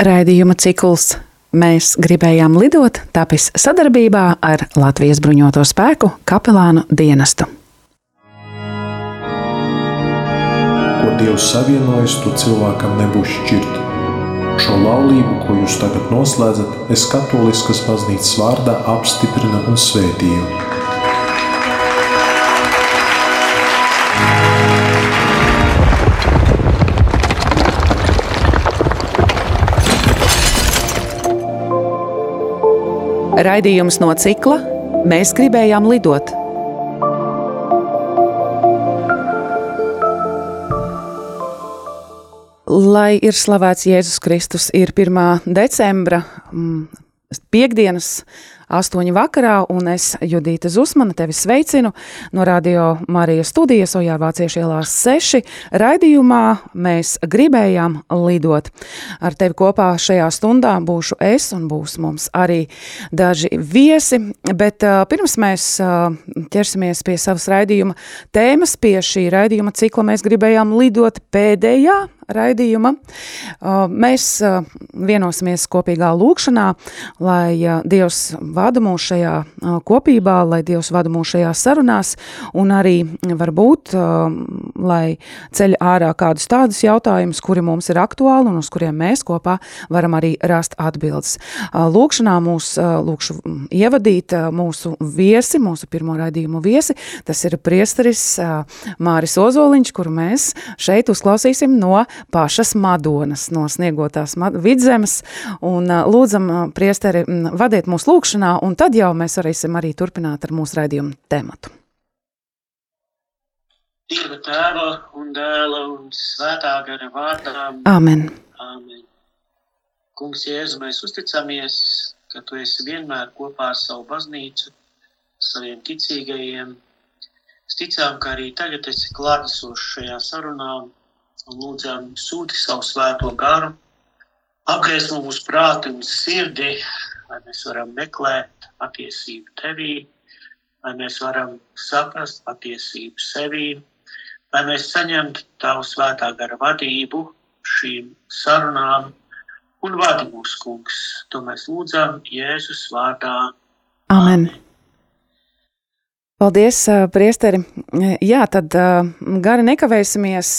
Raidījuma cikls Mēs gribējām lidot, tāpēc sadarbībā ar Latvijas bruņoto spēku kapelānu dienestu. Ko Dievs savienojis, to cilvēkam nebūs šķirt. Šo laulību, ko jūs tagad noslēdzat, es katoliskas baznīcas vārdā apstiprinu un svētīju. Raidījums no cikla Mēs gribējām lidot. Lai ir slavēts Jēzus Kristus, ir 1. decembra mm, piekdienas astoņi vakarā, un es, Judīta Zusmana, tevi sveicinu no Radio Marijas studijas Ojār Vāciešu ielās 6. Raidījumā mēs gribējām lidot. Ar tevi kopā šajā stundā būšu es un būs mums arī daži viesi, bet uh, pirms mēs uh, ķersimies pie savas raidījuma tēmas, pie šī raidījuma cikla mēs gribējām lidot pēdējā raidījuma. Uh, mēs uh, vienosimies kopīgā lūkšanā, lai uh, Dievs vada mūs šajā kopībā, lai Dievs vada mūs šajās sarunās, un arī varbūt, lai ceļ ārā kādus tādus jautājumus, kuri mums ir aktuāli un uz kuriem mēs kopā varam arī rast atbildes. Lūkšanā mūs lūkšu ievadīt mūsu viesi, mūsu pirmo raidījumu viesi, tas ir priesteris Māris Ozoliņš, kuru mēs šeit uzklausīsim no pašas Madonas, no sniegotās vidzemes, un lūdzam priesteri vadiet mūsu lūkšanā, un tad jau mēs varēsim arī turpināt ar mūsu raidījumu tematu. Dieva tēva un dēla un svētā gara vārdā. Amen. Amen. Kungs, Jēzu, mēs uzticamies, ka tu esi vienmēr kopā ar savu baznīcu, saviem ticīgajiem. Es ticām, ka arī tagad esi klātesošs šajā sarunā un lūdzām sūti savu svēto garu, apgriezt mūsu prātu un sirdi lai mēs varam meklēt patiesību tevī, lai mēs varam saprast patiesību sevī, lai mēs saņemtu tavu svētā gara vadību šīm sarunām un vadi mūsu kungs. To mēs lūdzam Jēzus vārdā. Amen. Paldies, priesteri. Jā, tad gari nekavēsimies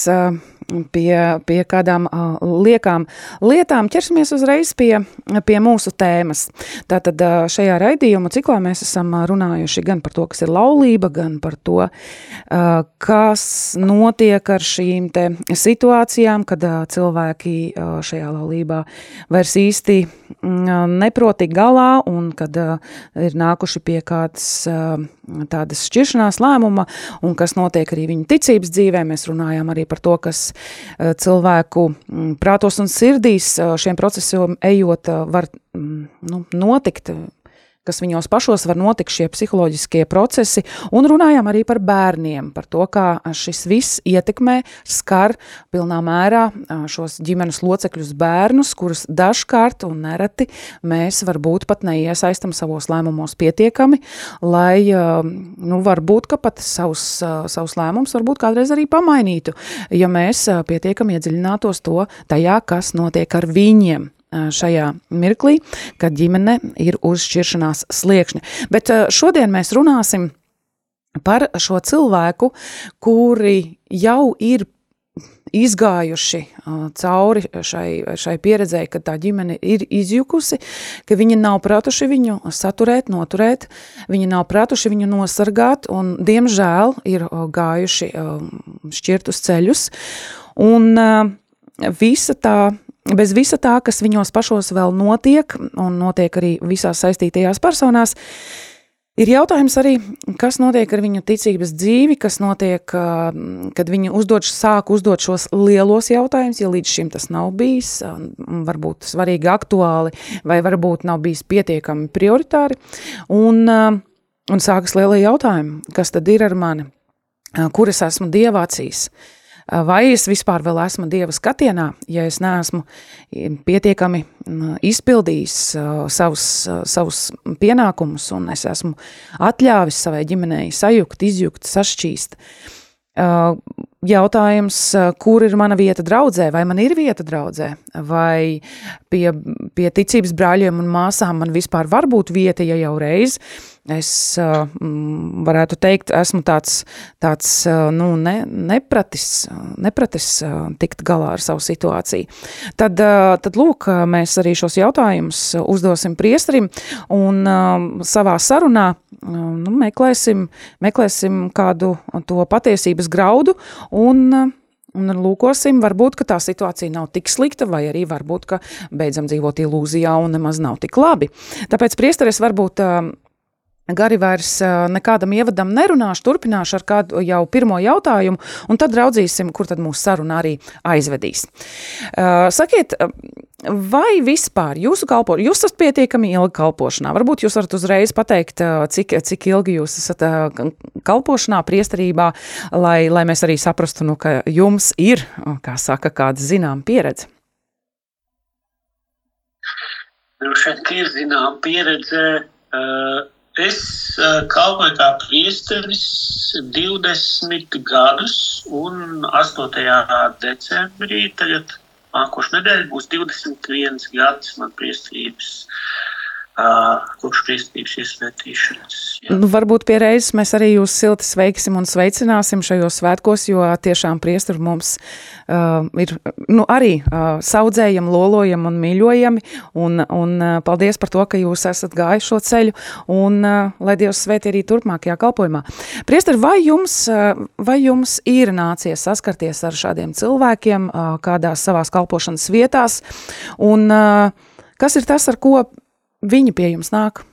pie, pie kādām uh, liekām lietām, ķersimies uzreiz pie, pie mūsu tēmas. Tātad uh, šajā raidījuma ciklā mēs esam runājuši gan par to, kas ir laulība, gan par to, uh, kas notiek ar šīm te situācijām, kad uh, cilvēki uh, šajā laulībā vairs īsti uh, neproti galā un kad uh, ir nākuši pie kādas uh, tādas šķiršanās lēmuma un kas notiek arī viņu ticības dzīvē. Mēs runājām arī par to, kas Eh, cilvēku mm, prātos un sirdīs eh, šiem procesiem ejot eh, var mm, nu, notikt kas viņos pašos var notikt šie psiholoģiskie procesi, un runājām arī par bērniem, par to, kā šis viss ietekmē, skar pilnā mērā šos ģimenes locekļus bērnus, kurus dažkārt un nereti mēs varbūt pat neiesaistam savos lēmumos pietiekami, lai, nu, varbūt, ka pat savus, savus lēmumus varbūt kādreiz arī pamainītu, ja mēs pietiekami iedziļinātos to tajā, kas notiek ar viņiem šajā mirklī, kad ģimene ir uz šķiršanās sliekšņa. Bet šodien mēs runāsim par šo cilvēku, kuri jau ir izgājuši cauri šai, šai pieredzēji, kad tā ģimene ir izjukusi, ka viņi nav pratuši viņu saturēt, noturēt, viņi nav pratuši viņu nosargāt un, diemžēl, ir gājuši šķirtus ceļus. Un visa tā bez visa tā, kas viņos pašos vēl notiek, un notiek arī visās saistītajās personās, ir jautājums arī, kas notiek ar viņu ticības dzīvi, kas notiek, kad viņi uzdod, sāk uzdot šos lielos jautājumus, ja līdz šim tas nav bijis, varbūt svarīgi aktuāli, vai varbūt nav bijis pietiekami prioritāri, un, un sākas lielie jautājumi, kas tad ir ar mani, kur es esmu dievācīs, acīs, vai es vispār vēl esmu Dieva skatienā, ja es neesmu pietiekami izpildījis savus, savus pienākumus un es esmu atļāvis savai ģimenei sajukt, izjukt, sašķīst. jautājums, kur ir mana vieta draudzē, vai man ir vieta draudzē, vai pie, pie ticības brāļiem un māsām man vispār var būt vieta, ja jau reiz es varētu teikt, esmu tāds, tāds nu, ne, nepratis, nepratis tikt galā ar savu situāciju. Tad, tad lūk, mēs arī šos jautājumus uzdosim priesterim un savā sarunā nu, meklēsim, meklēsim kādu to patiesības graudu un Un lūkosim, varbūt tā situācija nav tik slikta, vai arī varbūt beidzam dzīvot ilūzijā un nemaz nav tik labi. Tāpēc priesteris varbūt Gari vairs nekādam ievadam nerunāšu, turpināšu ar kādu jau pirmo jautājumu, un tad raudzīsim, kur tad mūsu saruna arī aizvedīs. Sakiet, vai vispār jūsu kalpošana, jūs esat pietiekami ilgi kalpošanā? Varbūt jūs varat uzreiz pateikt, cik, cik ilgi jūs esat kalpošanā, priesterībā, lai, lai mēs arī saprastu, nu, ka jums ir, kā saka, kāda zinām pieredze. Droši vien, ka ir zinām pieredze. Uh, Es uh, kalpoju kā priesteris 20 gadus, un 8. decembrī, tagad nākošais nedēļa, būs 21 gads man priesterības kopš kristības iesvētīšanas. Nu, varbūt pie reizes mēs arī jūs silti sveiksim un sveicināsim šajos svētkos, jo tiešām priesturi mums uh, ir nu, arī uh, saudzējami, lolojami un mīļojami, un, un uh, paldies par to, ka jūs esat gājuši šo ceļu, un uh, lai Dievs svētī arī turpmākajā kalpojumā. Priesturi, vai jums, uh, vai jums ir nācies saskarties ar šādiem cilvēkiem uh, kādās savās kalpošanas vietās, un uh, kas ir tas, ar ko viņi pie jums nāk?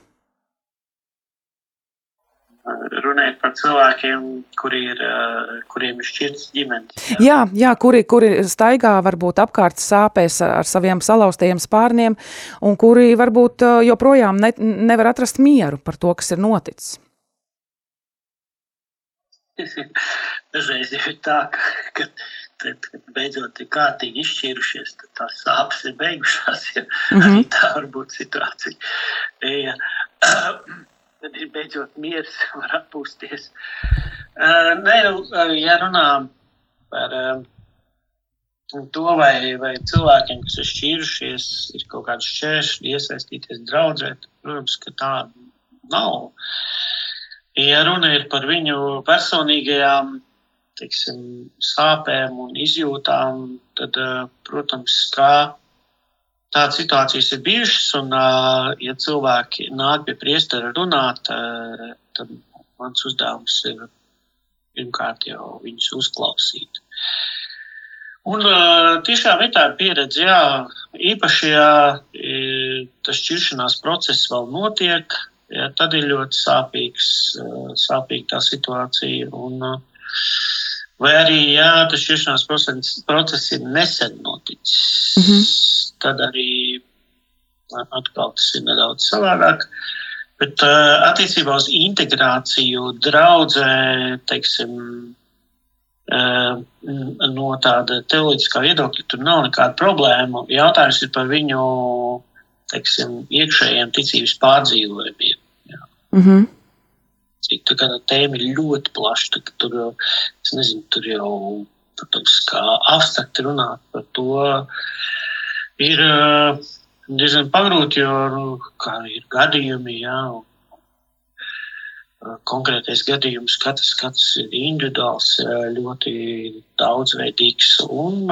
Runājot par cilvēkiem, kuri ir, kuriem ir šķirts ģimenes. Jā, jā, jā kuri, kuri staigā varbūt apkārt sāpēs ar saviem salauztajiem spārniem, un kuri varbūt joprojām ne, nevar atrast mieru par to, kas ir noticis. Dažreiz ir tā, ka, ka tad, kad beidzot ir kārtīgi izšķīrušies, tad tās sāpes ir beigušās. Ja? Mm -hmm. Arī tā var būt situācija. Ja, tad ir beidzot miers, var atpūsties. Nē, nu, ja runā par to, vai, vai cilvēkiem, kas ir šķīrušies, ir kaut kāds šķēršļi iesaistīties draudzē, protams, ka tā nav. Ja runa ir par viņu personīgajām teiksim, sāpēm un izjūtām, tad, eh, protams, kā tādas situācijas ir bijušas, un, eh, ja cilvēki nāk pie priestera runāt, eh, tad mans uzdevums ir pirmkārt jau viņus uzklausīt. Un tiešām ir tāda pieredze, jā, īpaši, ja tas šķiršanās process vēl notiek, ja, tad ir ļoti sāpīgs, sāpīga tā situācija. Un, uh, Vai arī, ja tas šķiršanās process, process ir nesen noticis, mm -hmm. tad arī atkal tas ir nedaudz savādāk. Bet uh, attiecībā uz integrāciju draudzē, teiksim, uh, no tāda teoloģiskā viedokļa, tur nav nekāda problēma. Jautājums ir par viņu, teiksim, iekšējiem ticības pārdzīvojumiem. Mm -hmm cik tā, tā tēma ir ļoti plaša. Tur, nezinu, tur jau, protams, kā abstrakti runāt par to ir diezgan pagrūti, jo nu, ir gadījumi, jā, konkrētais gadījums, katrs, katrs ir individuāls, ļoti daudzveidīgs. Un,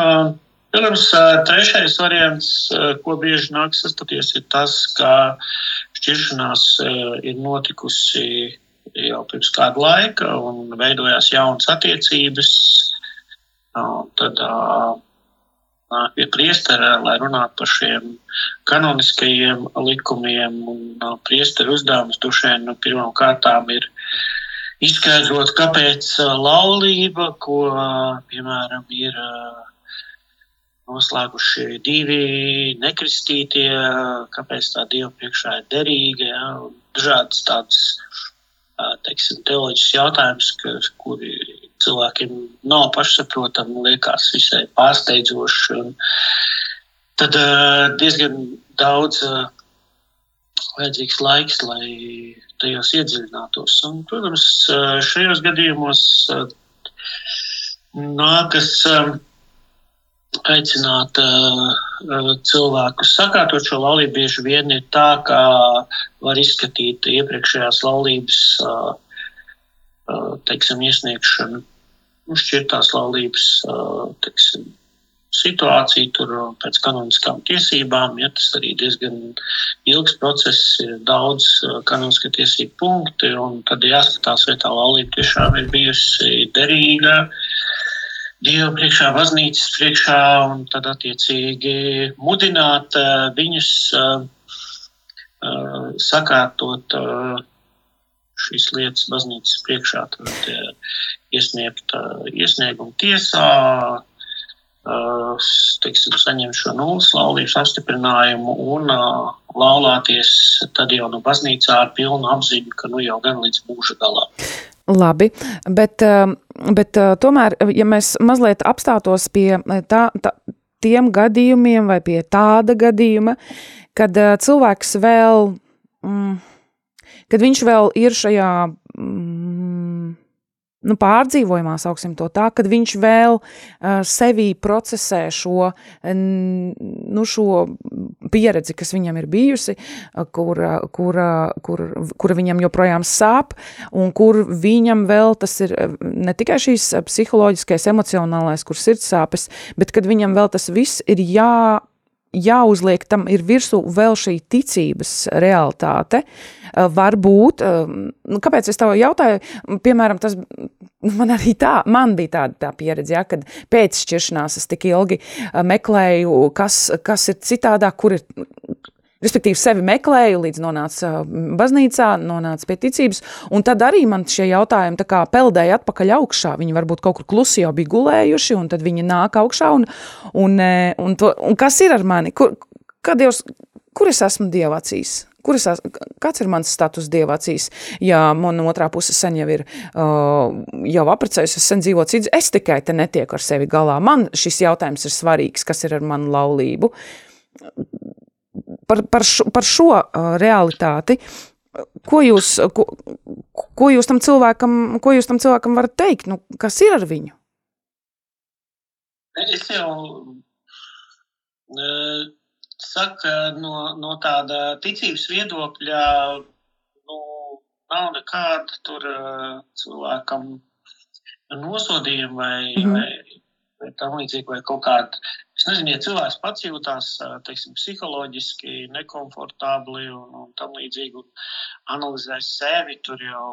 protams, trešais variants, ko bieži nāk sastoties, ir tas, ka šķiršanās ir notikusi jau pirms kāda laika, un veidojās jaunas attiecības. Tad nāk pie priestera, lai runātu par šiem kanoniskajiem likumiem. Un priestera uzdevums dušēn nu, pirmām kārtām ir izskaidrot, kāpēc laulība, ko, piemēram, ir noslēguši divi nekristītie, kāpēc tā Dieva priekšā ir derīga, ja, un dažādas tādas teiksim, teoloģisks jautājums, ka, kuri cilvēkiem nav pašsaprotami, liekas visai pārsteidzoši. Tad diezgan daudz vajadzīgs laiks, lai tajos iedziļinātos. Un, protams, šajos gadījumos nākas um, aicināt uh, cilvēkus sakārtot šo laulību. Bieži vien ir tā, ka var izskatīt iepriekšējās laulības uh, uh, teiksim, iesniegšanu, nu, šķirtās laulības teiksim, situāciju, tur pēc kanoniskām tiesībām. Ja, tas arī diezgan ilgs process, ir daudz kanonisku tiesību punkti, un tad jāskatās, vai tā laulība tiešām ir bijusi derīga. Dievu priekšā, baznīcas priekšā, un tad attiecīgi mudināt uh, viņus uh, uh, sakārtot uh, šīs lietas baznīcas priekšā, tad uh, iesniegt uh, iesniegumu tiesā, teiksim, saņem šo nulles laulības apstiprinājumu un uh, laulāties tad jau nu baznīcā ar pilnu apziņu, ka nu jau gan līdz mūža galam. Labi, bet, bet tomēr, ja mēs mazliet apstātos pie tā, tā, tiem gadījumiem vai pie tāda gadījuma, kad cilvēks vēl, mm, kad viņš vēl ir šajā mm, nu, pārdzīvojumā, sauksim to tā, kad viņš vēl uh, sevī procesē šo, nu, šo pieredzi, kas viņam ir bijusi, kur, kur, kur, kur viņam joprojām sāp, un kur viņam vēl tas ir ne tikai šīs psiholoģiskais, emocionālais, kur sirds sāpes, bet kad viņam vēl tas viss ir jā jāuzliek tam ir virsū vēl šī ticības realitāte. Eh, varbūt, eh, nu, kāpēc es tev jautāju, piemēram, tas man arī tā, man bija tāda tā pieredze, ja, kad pēc šķiršanās es tik ilgi eh, meklēju, kas, kas ir citādāk, kur ir Respektīvi, sevi meklēju, līdz nonācu baznīcā, nonācu pie ticības, un tad arī man šie jautājumi peldēja atpakaļ augšā. Viņi varbūt kaut kur klusi jau bija gulējuši, un tad viņi nāk augšā, un, un, un, to, un kas ir ar mani? Kur, Dievs, kur es esmu Dieva acīs? Kur es kāds ir mans status Dieva acīs? Ja man otrā puse sen jau ir uh, jau aprecējusies, sen dzīvo cits, es tikai te netieku ar sevi galā. Man šis jautājums ir svarīgs, kas ir ar manu laulību par, par, šo, par šo realitāti. Ko jūs, ko, ko jūs tam cilvēkam, ko jūs tam cilvēkam varat teikt? Nu, kas ir ar viņu? Es jau uh, saku, no, no tāda ticības viedokļa, nu, nav nekāda tur uh, cilvēkam nosodījuma vai, mm -hmm. vai, vai tam līdzīgi, vai kaut kāda Es nezinu, ja cilvēks pats jūtās teiksim, psiholoģiski nekomfortabli un, un tam līdzīgi, un analizē sevi, tur jau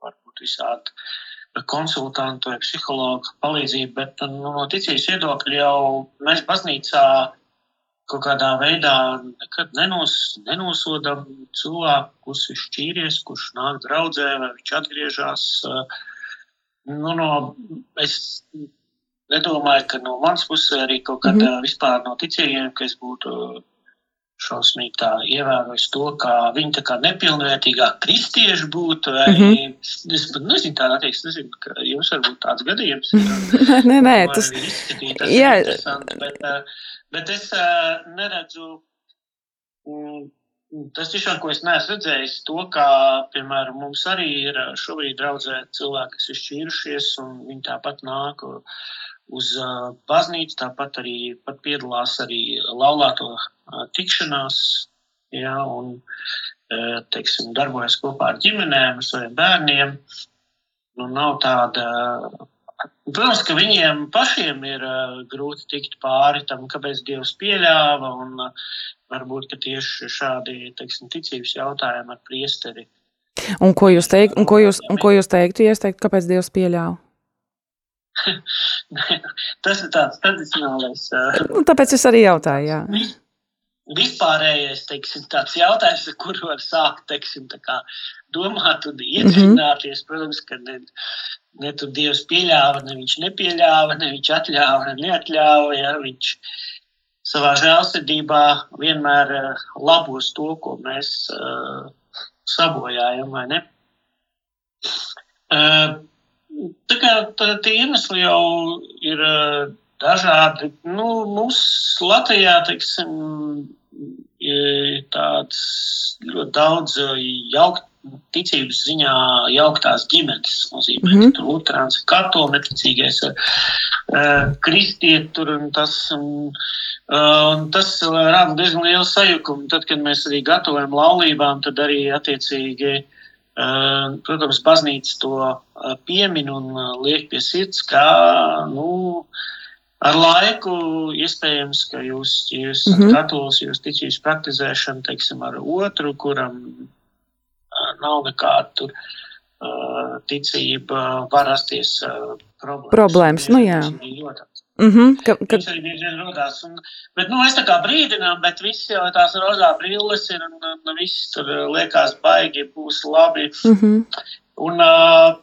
var būt visādi konsultantu vai psihologu palīdzību, bet nu, no ticības viedokļa jau mēs baznīcā kaut kādā veidā nekad nenos, nenosodam cilvēku, kurš ir šķīries, kurš nāk draudzē vai viņš atgriežas. Nu, no, es nedomāju, ka no manas puses arī kaut kādā mm vispār no ticīgiem, ka es būtu šausmīgi tā ievērojis to, ka viņi tā kā nepilnvērtīgā kristieši būtu. Vai, mm -hmm. Es pat nezinu, tāda attieksme, nezinu, ka jums varbūt tāds gadījums nē, nē, tas, ir interesanti, bet, bet es neredzu. Mm, tas tiešām, ko es neesmu redzējis, to, ka, piemēram, mums arī ir šobrīd draudzē cilvēki, kas ir šķīrušies, un viņi tāpat nāk uz baznīcu, tāpat arī piedalās arī laulāto tikšanās, ja, un, teiksim, darbojas kopā ar ģimenēm, ar saviem bērniem. Nu, nav tāda Protams, ka viņiem pašiem ir grūti tikt pāri tam, kāpēc Dievs pieļāva, un varbūt tieši šādi teiksim, ticības jautājumi ar priesteri. Un ko jūs, teik, un ko jūs, un ko jūs teiktu, ja es teiktu, kāpēc Dievs pieļāva? Tas ir tāds tradicionālais. Nu, tāpēc es arī jautāju. Jā. Vispārējais teiksim, jautājums, ar kuru var sākt teiksim, domāt un iedziļināties. Mm -hmm. Protams, ka ne, ne tur Dievs pieļāva, ne viņš nepieļāva, ne viņš atļāva, ne neatļāva. Ja, viņš savā žēlsirdībā vienmēr labos to, ko mēs uh, sabojājam, vai ne? Uh, Tā kā tā, tie iemesli jau ir dažādi. Nu, mums Latvijā, teiksim, ir tāds ļoti daudz jaukt, ticības ziņā jauktās ģimenes. Nozīmē, mm -hmm. tur luterāns, katolis, neticīgais, uh, kristieti tur un tas. Uh, un tas rada diezgan lielu sajukumu. Tad, kad mēs arī gatavojam laulībām, tad arī attiecīgi, protams, baznīca to piemin un liek pie sirds, kā, nu, ar laiku iespējams, ka jūs, jūs mm -hmm. katolis, jūs ticības praktizēšana, teiksim, ar otru, kuram nav nekāda tur ticība, var rasties problēmas. Problēmas, nu jā. Ļoti. Mm -hmm, ka, ka... Viņš arī bieži vien rodās. Un, bet, nu, es tā kā brīdinām, bet visi jau tās rozā brilles ir un, un viss tur liekas baigi, būs labi. Mm -hmm. Un, uh,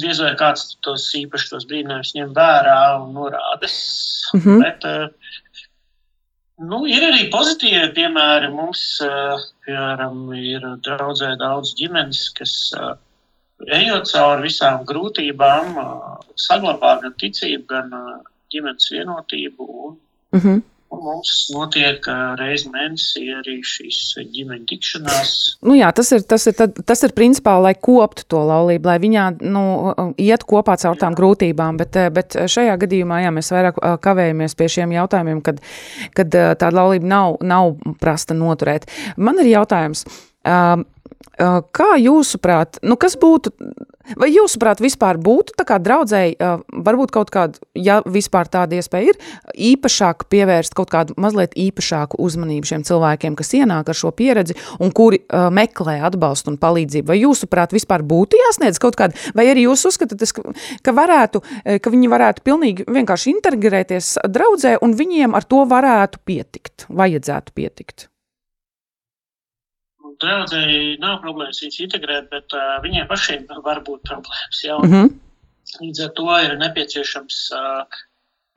diez vai kāds tos īpaši tos brīdinājumus ņem vērā un norādes. Mm -hmm. Bet, eh, nu, ir arī pozitīvi piemēri. Mums, eh, piemēram, ir draudzē daudz ģimenes, kas eh, ejot cauri visām grūtībām, saglabā gan ticību, gan ģimenes vienotību. Un, mm -hmm. Un mums notiek reizes mēnesī arī šīs ģimeņa tikšanās. Nu jā, tas ir, tas, ir, tas ir principā, lai koptu to laulību, lai viņā nu, iet kopā caur tām jā. grūtībām. Bet, bet šajā gadījumā jā, mēs vairāk kavējamies pie šiem jautājumiem, kad, kad tāda laulība nav, nav prasta noturēt. Man ir jautājums. Um, Kā jūsuprāt, nu kas būtu, vai jūsuprāt vispār būtu tā kā draudzēji, varbūt kaut kādu, ja vispār tāda iespēja ir, īpašāk pievērst kaut kādu mazliet īpašāku uzmanību šiem cilvēkiem, kas ienāk ar šo pieredzi un kuri meklē atbalstu un palīdzību? Vai jūsuprāt vispār būtu jāsniedz kaut kāda, vai arī jūs uzskatāt, ka varētu, ka viņi varētu pilnīgi vienkārši integrēties draudzē un viņiem ar to varētu pietikt, vajadzētu pietikt? Draudzēji nav problēmas viņus integrēt, bet uh, viņiem pašiem var būt problēmas. Ja? Mm -hmm. Līdz ar to ir nepieciešams, uh,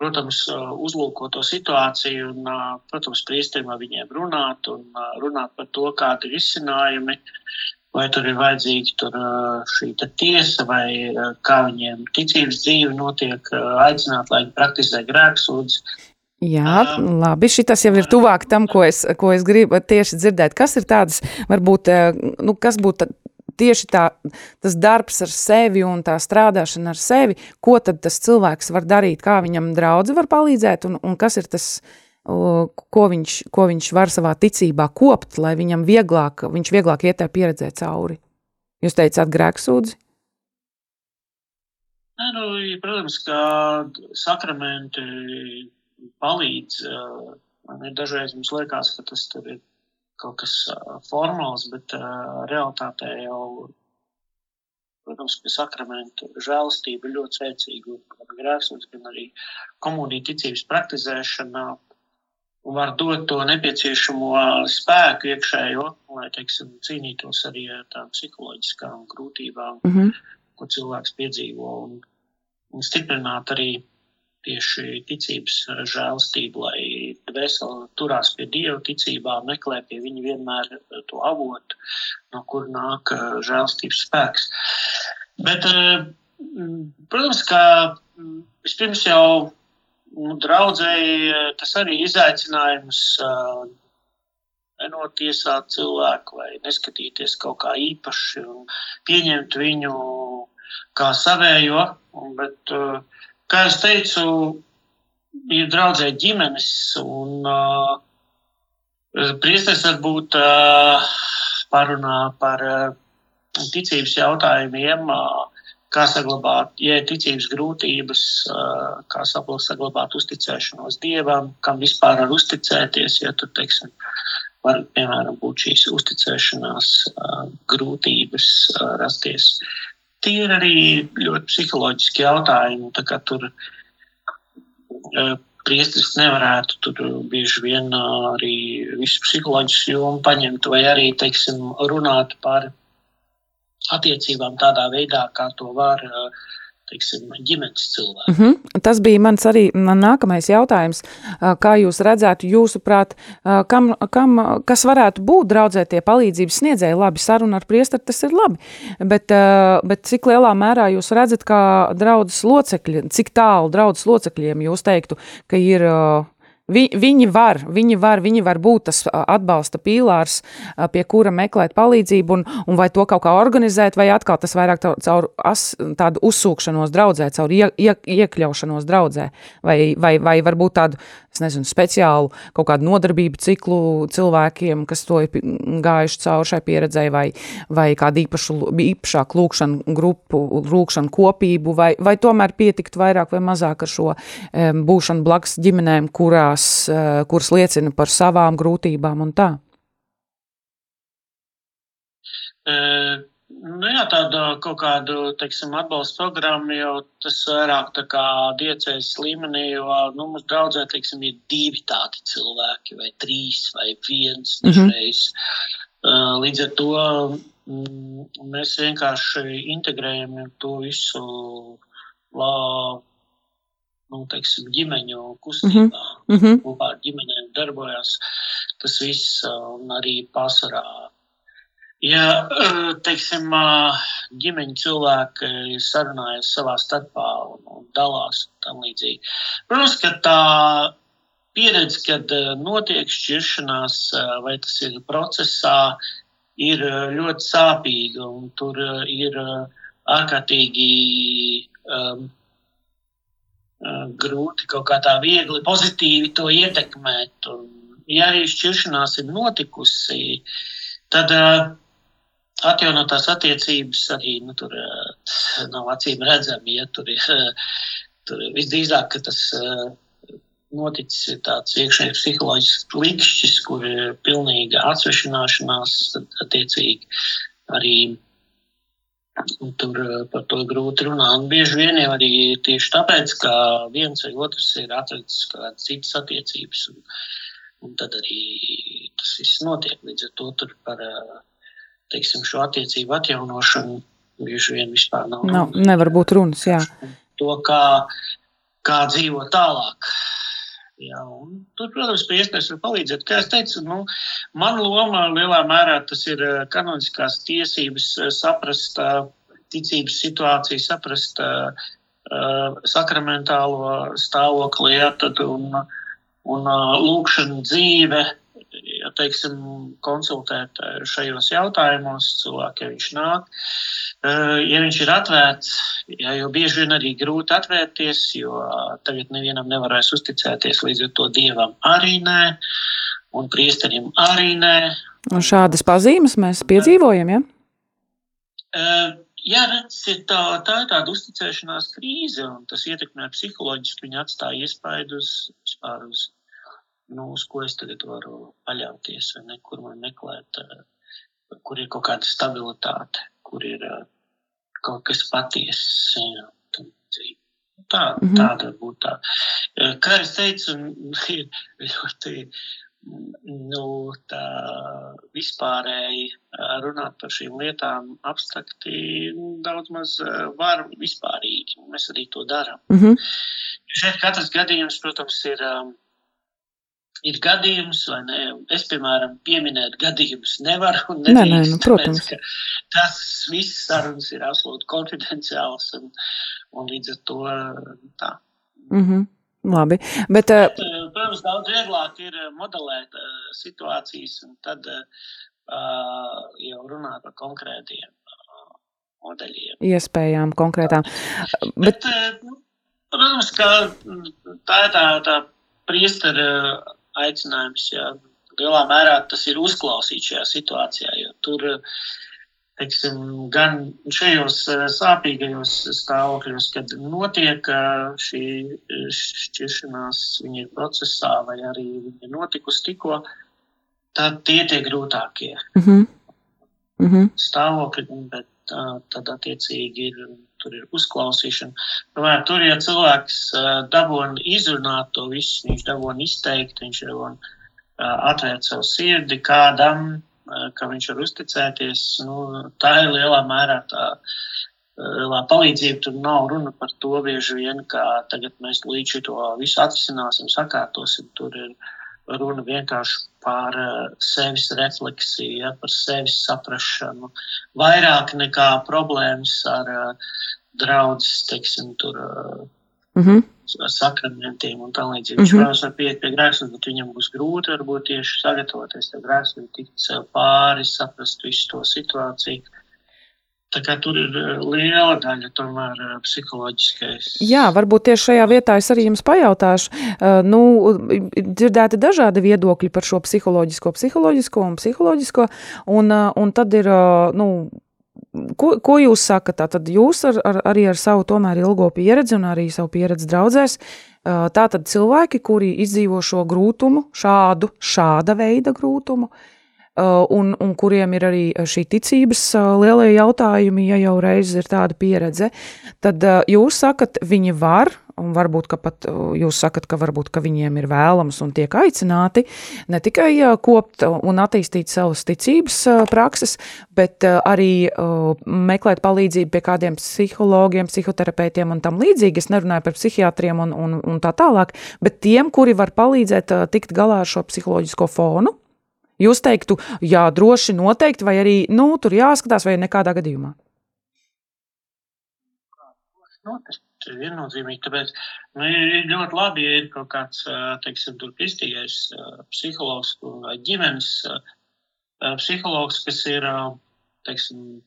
protams, uh, uzlūkot to situāciju un, uh, protams, priestiem ar viņiem runāt un uh, runāt par to, kādi ir izcinājumi, vai tur ir vajadzīga tur, uh, šī tiesa, vai uh, kā viņiem ticības dzīve notiek, uh, aicināt, lai viņi praktizē grēksūdzi. Jā, labi. Šis jau ir tuvāk tam, ko es, ko es gribu tieši dzirdēt. Kas ir tādas, varbūt, nu, kas būtu tieši tā, tas darbs ar sevi un tā strādāšana ar sevi, ko tad tas cilvēks var darīt, kā viņam draudzi var palīdzēt un, un kas ir tas, ko viņš, ko viņš var savā ticībā kopt, lai viņam vieglāk, viņš vieglāk iet tā pieredzē cauri. Jūs teicāt grēksūdzi? Nē, nu, protams, ka sakramenti palīdz. Ir dažreiz mums liekas, ka tas ir kaut kas formāls, bet realitātē jau, protams, ka sakramentu žēlastība ir ļoti spēcīga gan grēksūdz, gan arī komunija ticības praktizēšana var dot to nepieciešamo spēku iekšējo, lai, teiksim, cīnītos arī ar tām psiholoģiskām grūtībām, mm -hmm. ko cilvēks piedzīvo un, un stiprināt arī tieši ticības žēlstību, lai dvēseli turās pie Dieva ticībā, meklē pie viņa vienmēr to avotu, no kur nāk žēlstības spēks. Bet, protams, ka vispirms jau nu, draudzēji tas arī izaicinājums nenotiesāt cilvēku vai neskatīties kaut kā īpaši un pieņemt viņu kā savējo, bet uh, kā es teicu, ir draudzē ģimenes, un uh, priesteris varbūt uh, parunā par uh, ticības jautājumiem, uh, kā saglabāt, ja ir ticības grūtības, uh, kā saglabāt uzticēšanos Dievam, kam vispār var uzticēties, ja tur, teiksim, var, piemēram, būt šīs uzticēšanās uh, grūtības uh, rasties tie ir arī ļoti psiholoģiski jautājumi. Tur uh, priesteris nevarētu tur bieži vien uh, arī visu psiholoģisku jomu paņemt, vai arī teiksim, runāt par attiecībām tādā veidā, kā to var. Uh, teiksim, ģimenes cilvēku. Mm -hmm. Tas bija mans arī nākamais jautājums. Kā jūs redzētu, jūsuprāt, kam, kam, kas varētu būt draudzē tie palīdzības sniedzēji? Labi, saruna ar priesteri tas ir labi, bet, bet cik lielā mērā jūs redzat, kā draudzes locekļi, cik tālu draudzes locekļiem jūs teiktu, ka ir Vi, viņi var, viņi var, viņi var būt tas atbalsta pīlārs, pie kura meklēt palīdzību, un, un vai to kaut kā organizēt, vai atkal tas vairāk caur as, tādu uzsūkšanos draudzē, caur ie, ie, iekļaušanos draudzē, vai, vai, vai varbūt tādu, es nezinu, speciālu kaut kādu nodarbību ciklu cilvēkiem, kas to ir gājuši cauri šai pieredzēji, vai, vai kādu īpašu, īpašāku lūkšanu grupu, lūkšanu kopību, vai, vai tomēr pietikt vairāk vai mazāk ar šo um, būšanu blakus ģimenēm, kurā kurās, eh, kuras liecina par savām grūtībām un tā? E, nu jā, tāda kaut kādu, teiksim, atbalsta programmu jau tas vairāk tā kā diecējas līmenī, jo, nu, mums draudzē, teiksim, ir divi tādi cilvēki, vai trīs, vai viens. Mm -hmm. Līdz ar to mm, mēs vienkārši integrējam to visu lā, nu, teiksim, ģimeņu kustībā, mm -hmm. kopā ar ģimenēm darbojas. Tas viss un arī pārsvarā. Ja, teiksim, ģimeņa cilvēki sarunājas savā starpā un, un dalās tam līdzīgi. Protams, ka tā pieredze, kad notiek šķiršanās vai tas ir procesā, ir ļoti sāpīga un tur ir ārkārtīgi um, grūti kaut kā tā viegli, pozitīvi to ietekmēt. Un, ja arī šķiršanās ir notikusi, tad uh, atjaunotās attiecības arī nu, tur uh, nav acīm redzami. Ja, tur ir, uh, tur visdrīzāk, ka tas uh, noticis tāds iekšējs psiholoģisks klikšķis, kur ir pilnīga atsvešināšanās, attiecīgi arī Tur eh, par to grūti runāt. Un bieži vien jau arī tieši tāpēc, ka viens vai otrs ir atradzis kādas citas attiecības. Un, un tad arī tas viss notiek. Līdz ar to par eh, teiksim, šo attiecību atjaunošanu bieži vien vispār nav. nav nevar būt runas, jā. To, kā, kā dzīvot tālāk. Jā, tur, protams, priesteris var palīdzēt. Kā es teicu, nu, man loma lielā mērā tas ir eh, kanoniskās tiesības eh, saprast uh, ticības situāciju, saprast uh, sakramentālo stāvokli, ja, tad, un, un uh, lūkšana dzīve, ja teiksim, konsultēt šajos jautājumos cilvēku, ja viņš nāk. Eh, ja viņš ir atvērts, ja, jo bieži vien arī grūti atvērties, jo tagad nevienam nevarēs uzticēties līdz ar to dievam arī nē, un priesterim arī nē. Un šādas pazīmes mēs piedzīvojam, ja? Eh, jā, redz, tā, tā ir tāda uzticēšanās krīze, un tas ietekmē psiholoģiski. Viņa atstāja iespaidu uz, uz, nu, uz ko es tagad varu paļauties, vai ne, kur man meklēt, eh, kur ir kaut kāda stabilitāte, kur ir kaut kas patiess. Tā, mm -hmm. Tāda būtu tā. Kā es teicu, ir ļoti nu, tā vispārēji runāt par šīm lietām abstrakti daudz maz var vispārīgi. Mēs arī to darām. Mm -hmm. Šeit katrs gadījums, protams, ir um, ir gadījums, vai ne? Es, piemēram, pieminēt gadījumus nevaru. Nē, nē, nu, protams. Tāpēc, tas viss sarunas ir absolūti konfidenciāls un, un līdz ar to tā. Mm -hmm. Labi, bet, bet protams, daudz vieglāk ir modelēt uh, situācijas un tad uh, jau runāt par konkrētiem uh, modeļiem. Iespējām konkrētām. Bet, bet uh, protams, ka tā ir tā, tā priestera aicinājums. Jā. Lielā mērā tas ir uzklausīt šajā situācijā, jo tur, teiksim, gan šajos eh, sāpīgajos stāvokļos, kad notiek eh, šī šķiršanās, viņa ir procesā vai arī viņa ir notikusi tikko, tad tie tie grūtākie mm -hmm. Mm -hmm. stāvokļi, bet tad attiecīgi ir tur ir uzklausīšana. Tomēr tur, ja cilvēks dabūna izrunāt to visu, viņš dabūna izteikt, viņš dabūna atvērt savu sirdi kādam, ka viņš var uzticēties, nu, tā ir lielā mērā tā lielā palīdzība. Tur nav runa par to bieži vien, ka tagad mēs līdz šo visu atrisināsim, sakārtosim. Tur ir runa vienkārši par sevis refleksiju, ja, par sevis saprašanu, vairāk nekā problēmas ar uh, draudzes, teiksim, tur. Mm -hmm. sakramentiem un tā līdzīgi. Viņš, mm -hmm. protams, var pieiet pie grēksnes, bet viņam būs grūti varbūt tieši sagatavoties tam grēksnei, tikt sev pāri, saprast visu to situāciju. Tā kā tur ir eh, liela daļa tomēr eh, psiholoģiskais. Jā, varbūt tieši šajā vietā es arī jums pajautāšu. Uh, nu, dzirdēti dažādi viedokļi par šo psiholoģisko, psiholoģisko un psiholoģisko, un, un tad ir, nu, Ko, ko jūs sakat? Tad jūs ar, ar, arī ar savu tomēr ilgo pieredzi un arī savu pieredzi draudzēs, tātad cilvēki, kuri izdzīvo šo grūtumu, šādu, šāda veida grūtumu, Uh, un, un kuriem ir arī uh, šī ticības uh, lielie jautājumi, ja jau reiz ir tāda pieredze, tad jūs sakat, viņi var, un varbūt, ka pat jūs sakat, ka varbūt, ka viņiem ir vēlams un tiek aicināti ne tikai kopt un attīstīt savas ticības prakses, bet arī meklēt palīdzību pie kādiem psihologiem, psihoterapeitiem un tam līdzīgi. Es nerunāju par psihiatriem un, un, un tā tālāk, bet tiem, kuri var palīdzēt tikt galā ar šo psiholoģisko fonu, Jūs teiktu, jā, droši noteikti, vai arī nu, tur jāskatās, vai nekādā gadījumā? Noteikti, viennozīmīgi. Tāpēc nu, ir ļoti labi, ja ir kaut kāds, teiksim, tur kristīgais psihologs vai ģimenes psihologs, kas ir, teiksim,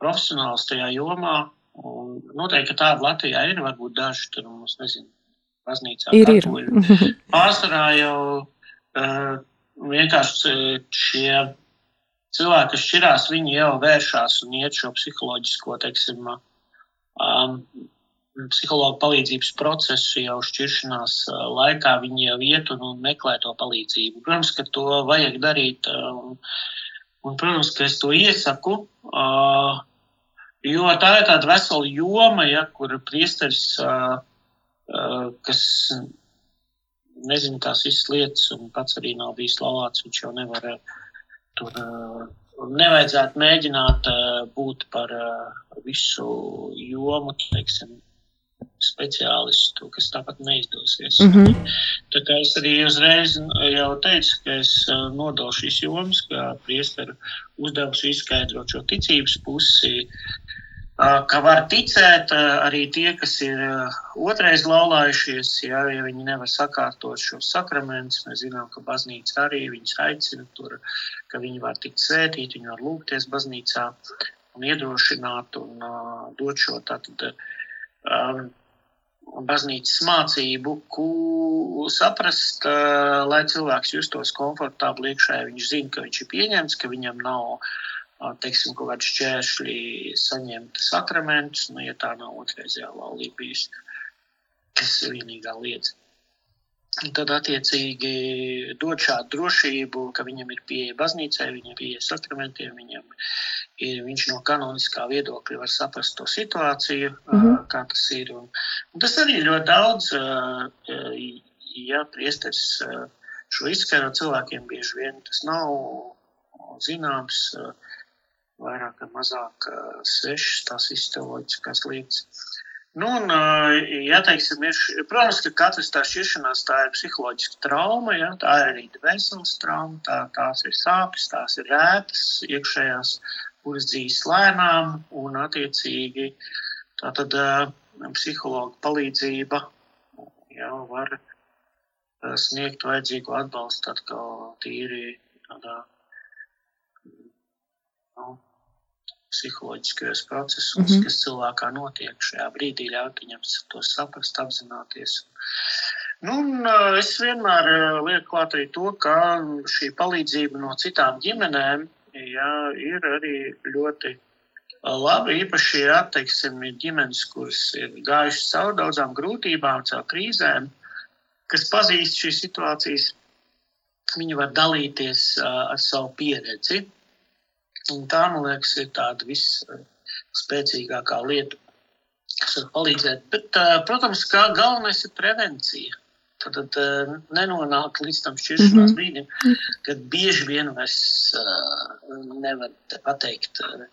profesionāls tajā jomā. Un noteikti, tāda Latvijā ir, varbūt daži tur mums, nezinu, baznīcā. Ir, ir. Pārsvarā jau vienkārši e, šie cilvēki, kas šķirās, viņi jau vēršās un iet šo psiholoģisko, teiksim, um, psihologu palīdzības procesu jau šķiršanās laikā. Viņi jau iet un, un meklē to palīdzību. Protams, ka to vajag darīt, um, un, protams, ka es to iesaku. Uh, Jo tā ir tāda vesela joma, ja, kur priesteris, uh, uh, kas nezinu tās visas lietas, un pats arī nav bijis laulāts. Viņš jau nevar eh, tur. Eh, nevajadzētu mēģināt eh, būt par visu jomu, teiksim, speciālistu, kas tāpat neizdosies. Mm -hmm. Tā kā es arī uzreiz jau teicu, ka es nodošu šīs jomas, kā priesteru uzdevums izskaidrot šo ticības pusi, ka var ticēt arī tie, kas ir otrais laulājušies, ja, ja viņi nevar sakārtot šos sakramentus. Mēs zinām, ka baznīca arī viņus aicina tur, ka viņi var tikt svētīti, viņi var lūgties baznīcā un iedrošināt un uh, dot šo tātad. Um, baznīcas mācību, ko saprast, uh, lai cilvēks justos komfortabli iekšā. Viņš zina, ka viņš ir pieņemts, ka viņam nav uh, teiksim, kaut kādi šķēršļi saņemt sakramentus, nu, ja tā nav otrreizējā laulība bijusi, tas ir vienīgā lieta. Un tad, attiecīgi, dod šādu drošību, ka viņam ir pieeja baznīcai, viņam ir pieeja sakramentiem, viņam ir, viņš no kanoniskā viedokļa var saprast to situāciju, mm -hmm. kā tas ir. Un, un tas arī ļoti daudz, ja priesteris šo izskaidro cilvēkiem bieži vien tas nav zināms vairāk vai mazāk sešas tās izteoloģiskās lietas. Nu, un, ja teiksim, ir, protams, ka katrs tā šķiršanās tā ir psiholoģiska trauma, ja, tā ir arī veselas trauma, tā, tās ir sāpes, tās ir rētas iekšējās, dzīs lēnām, un attiecīgi tā tad psihologa palīdzība jau var sniegt vajadzīgo atbalstu atkal tīri tādā, nu, psiholoģiskajos procesos, mm -hmm. kas cilvēkā notiek šajā brīdī, ļaut viņam to saprast, apzināties. Nu, un, es vienmēr lieku klāt arī to, ka šī palīdzība no citām ģimenēm jā, ir arī ļoti labi. Īpaši, ja teiksim, ir ģimenes, kuras ir gājušas cauri daudzām grūtībām, caur krīzēm, kas pazīst šīs situācijas, viņi var dalīties ar savu pieredzi. Un tā, man liekas, ir tāda visspēcīgākā lieta, kas var palīdzēt. Bet, protams, kā galvenais ir prevencija. Tad, tad nenonāk līdz tam šķiršanās mm -hmm. brīdim, kad bieži vien vairs uh, nevar pateikt, uh,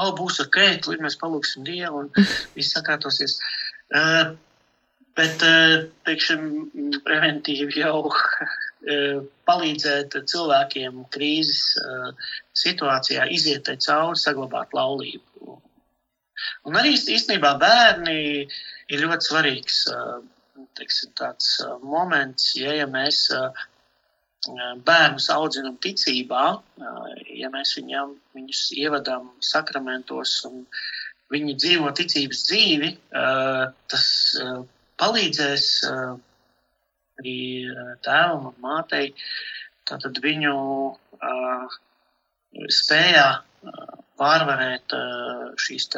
oh, būs ok, līdz mēs palūksim Dievu un viss sakārtosies. Uh, bet, uh, teiksim, preventīvi jau palīdzēt cilvēkiem krīzes situācijā iziet cauri, saglabāt laulību. Un arī īstenībā bērni ir ļoti svarīgs teiksim, tāds moments, ja, ja mēs bērnus audzinām ticībā, ja mēs viņam, viņus ievadām sakramentos un viņi dzīvo ticības dzīvi, tas palīdzēs arī tēvam un mātei tātad viņu spējā pārvarēt šīs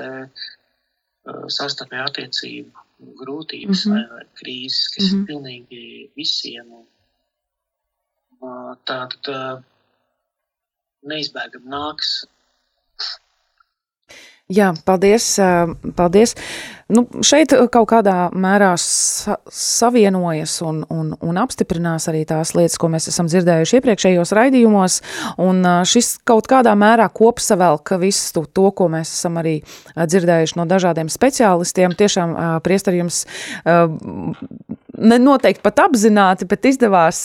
savstarpēju attiecību grūtības mm -hmm. vai, krīzes, kas mm -hmm. ir pilnīgi visiem. Un, tā tad neizbēgam nāks. Jā, paldies. paldies. Nu, šeit kaut kādā mērā sa savienojas un, un, un apstiprinās arī tās lietas, ko mēs esam dzirdējuši iepriekšējos raidījumos. Un šis kaut kādā mērā kopsavelk visu to, ko mēs esam arī dzirdējuši no dažādiem speciālistiem. Tiešām priestarījums ne noteikti pat apzināti, bet izdevās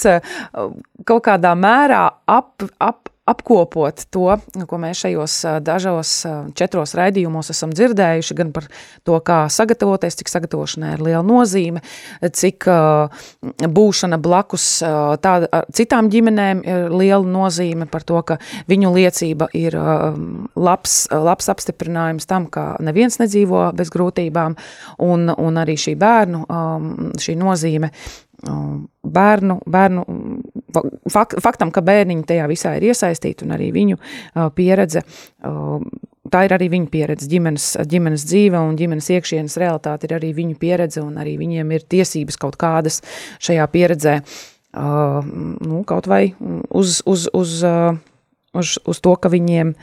kaut kādā mērā ap, ap, apkopot to, ko mēs šajos dažos četros raidījumos esam dzirdējuši, gan par to, kā sagatavoties, cik sagatavošanai ir liela nozīme, cik būšana blakus tāda, citām ģimenēm ir liela nozīme par to, ka viņu liecība ir labs, labs apstiprinājums tam, ka neviens nedzīvo bez grūtībām, un, un arī šī bērnu, šī nozīme bērnu, bērnu fak, faktam, ka bērniņi tajā visā ir iesaistīti un arī viņu pieredze. Tā ir arī viņa pieredze, ģimenes, ģimenes dzīve un ģimenes iekšienes realitāte ir arī viņu pieredze, un arī viņiem ir tiesības kaut kādas šajā pieredzē, nu, kaut vai uz, uz, uz, uz, uz to, ka viņiem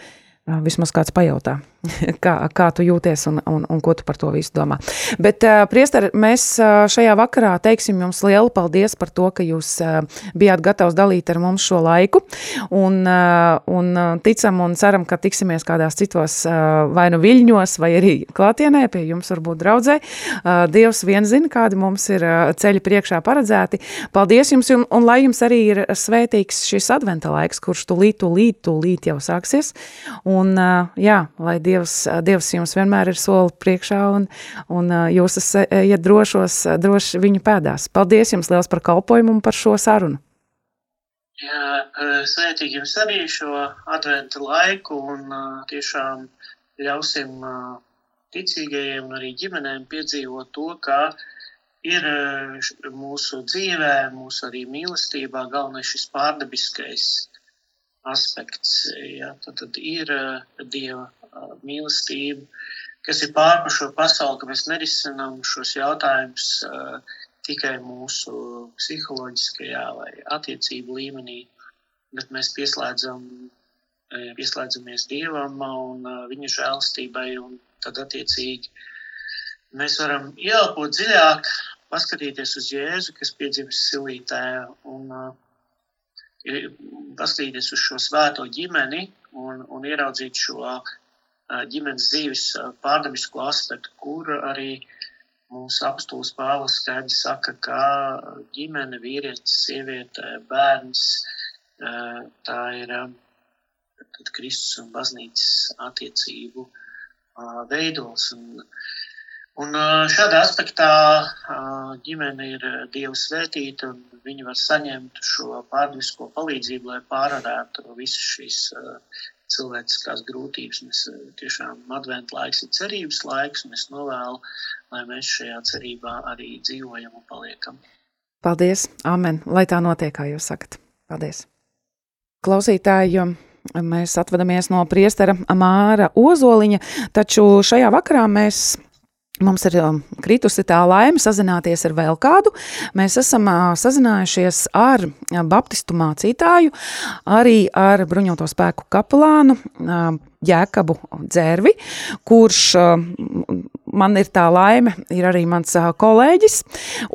vismaz kāds pajautā kā, kā tu jūties un, un, un ko tu par to visu domā. Bet, uh, priester, mēs uh, šajā vakarā teiksim jums lielu paldies par to, ka jūs uh, bijāt gatavs dalīt ar mums šo laiku, un, uh, un ticam un ceram, ka tiksimies kādās citos uh, vai nu viļņos, vai arī klātienē pie jums varbūt draudzē. Uh, Dievs vien zina, kādi mums ir uh, ceļi priekšā paredzēti. Paldies jums, un, un lai jums arī ir svētīgs šis adventa laiks, kurš tu līt, tu līt, tu līt jau sāksies, un uh, jā, lai Dievs Dievs, Dievs jums vienmēr ir soli priekšā un, un jūs esat drošos, droši viņu pēdās. Paldies jums liels par kalpojumu un par šo sarunu. Jā, svētīgi jums arī šo adventu laiku un tiešām ļausim ticīgajiem arī ģimenēm piedzīvot to, ka ir mūsu dzīvē, mūsu arī mīlestībā galvenais šis pārdabiskais aspekts. Ja, tad, tad ir Dieva mīlestību, kas ir pārpa šo pasauli, ka mēs nerisinām šos jautājumus tikai mūsu psiholoģiskajā vai attiecību līmenī, bet mēs pieslēdzam, pieslēdzamies Dievam un viņa žēlstībai, un tad attiecīgi mēs varam ieelpot dziļāk, paskatīties uz Jēzu, kas piedzimis silītē, un paskatīties uz šo svēto ģimeni un, un ieraudzīt šo ģimenes dzīves pārdabisko aspektu, kur arī mūsu apstults Pāvils skaidri saka, ka ģimene, vīrietis, sieviete, bērns, tā ir tad Kristus un baznīcas attiecību veidols. Un, un šādā aspektā ģimene ir Dieva svētīta un viņi var saņemt šo pārdabisko palīdzību, lai pārvarētu visas šīs cilvēciskās grūtības. Mēs eh, tiešām adventu laiks ir cerības laiks, un es novēlu, lai mēs šajā cerībā arī dzīvojam un paliekam. Paldies, Amen, lai tā notiek, kā jūs sakat. Paldies. Klausītāji, mēs atvadamies no priestera Māra Ozoliņa, taču šajā vakarā mēs Mums ir um, kritusi tā laime sazināties ar vēl kādu. Mēs esam uh, sazinājušies ar uh, Baptistu mācītāju, arī ar bruņoto spēku kapelānu uh, Jēkabu Dzērvi, kurš man ir tā laime, ir arī mans kolēģis,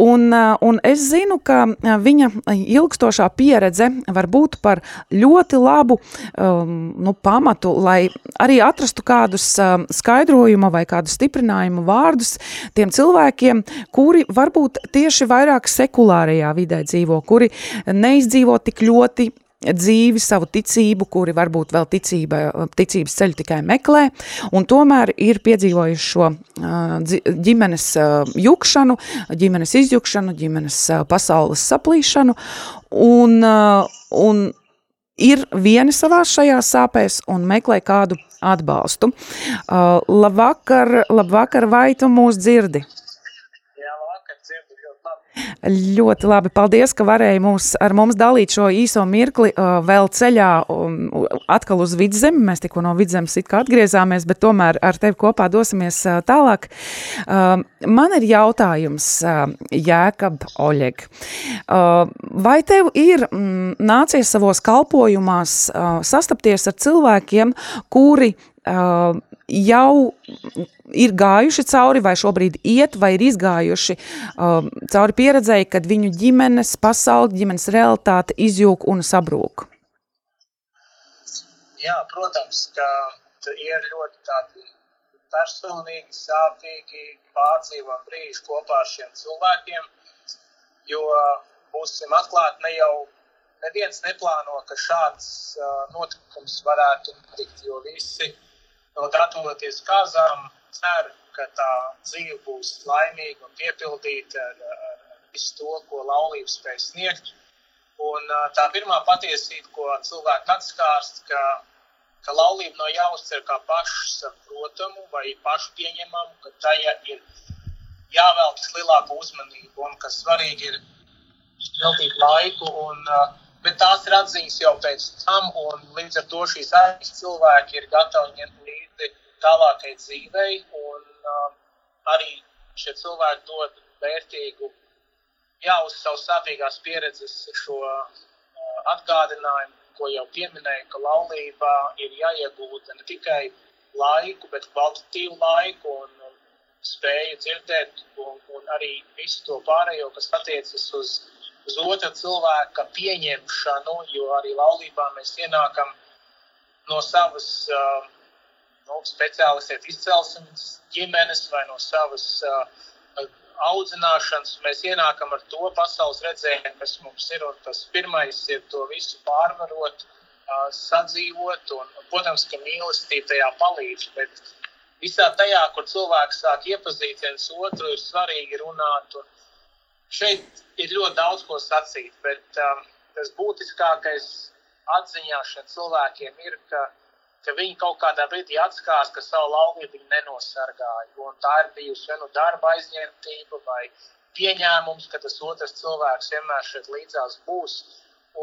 un, un es zinu, ka viņa ilgstošā pieredze var būt par ļoti labu um, nu, pamatu, lai arī atrastu kādus um, skaidrojumu vai kādu stiprinājumu vārdus tiem cilvēkiem, kuri varbūt tieši vairāk sekulārajā vidē dzīvo, kuri neizdzīvo tik ļoti dzīvi, savu ticību, kuri varbūt vēl ticība, ticības ceļu tikai meklē, un tomēr ir piedzīvojuši šo ģimenes jukšanu, ģimenes izjukšanu, ģimenes pasaules saplīšanu, un, un ir vieni savā šajā sāpēs un meklē kādu atbalstu. Uh, labvakar, labvakar, vai tu mūs dzirdi? Ļoti labi. Paldies, ka varēji mūs, ar mums dalīt šo īso mirkli uh, vēl ceļā um, atkal uz vidzemi. Mēs tikko no vidzemes it kā atgriezāmies, bet tomēr ar tevi kopā dosimies uh, tālāk. Uh, man ir jautājums, uh, Jēkab Oļeg. Uh, vai tev ir mm, nācies savos kalpojumās uh, sastapties ar cilvēkiem, kuri uh, jau ir gājuši cauri, vai šobrīd iet, vai ir izgājuši uh, cauri pieredzēji, kad viņu ģimenes pasauli, ģimenes realitāte izjūg un sabrūk? Jā, protams, ka ir ļoti tādi personīgi, sāpīgi pārdzīvot brīži kopā ar šiem cilvēkiem, jo būsim atklāti, ne jau neviens neplāno, ka šāds uh, notikums varētu notikt, jo visi uh, no gatavoties kāzām, ceru, ka tā dzīve būs laimīga un piepildīta ar, ar visu to, ko laulība spēj sniegt. Un tā pirmā patiesība, ko cilvēki atskārst, ka, ka laulība nav jāuztver kā pašsaprotamu vai pašu pieņemamu, ka tajā ir jāveltas lielāka uzmanība un ka svarīgi ir veltīt laiku un uh, bet tās ir atziņas jau pēc tam, un līdz ar to šīs aiz cilvēki ir gatavi ņemt tālākai dzīvei, un um, arī šie cilvēki dod vērtīgu, jā, uz savu sāpīgās pieredzes šo uh, atgādinājumu, ko jau pieminēju, ka laulībā ir jāiegūta ne tikai laiku, bet kvalitatīvu laiku un, un spēju dzirdēt, un, un arī visu to pārējo, kas attiecas uz uz otra cilvēka pieņemšanu, jo arī laulībā mēs ienākam no savas uh, nu, speciālistēt izcelsmes ģimenes vai no savas uh, audzināšanas. Mēs ienākam ar to pasaules redzējumu, kas mums ir, un tas pirmais ir to visu pārvarot, uh, sadzīvot, un, protams, ka mīlestība tajā palīdz, bet visā tajā, kur cilvēks sāk iepazīt viens otru, ir svarīgi runāt un Šeit ir ļoti daudz ko sacīt, bet um, tas būtiskākais atziņā šiem cilvēkiem ir, ka, ka viņi kaut kādā brīdī atskās, ka savu laulību viņi nenosargāja. Tā ir bijusi vai nu darba aizņemtība vai pieņēmums, ka tas otrs cilvēks vienmēr šeit līdzās būs.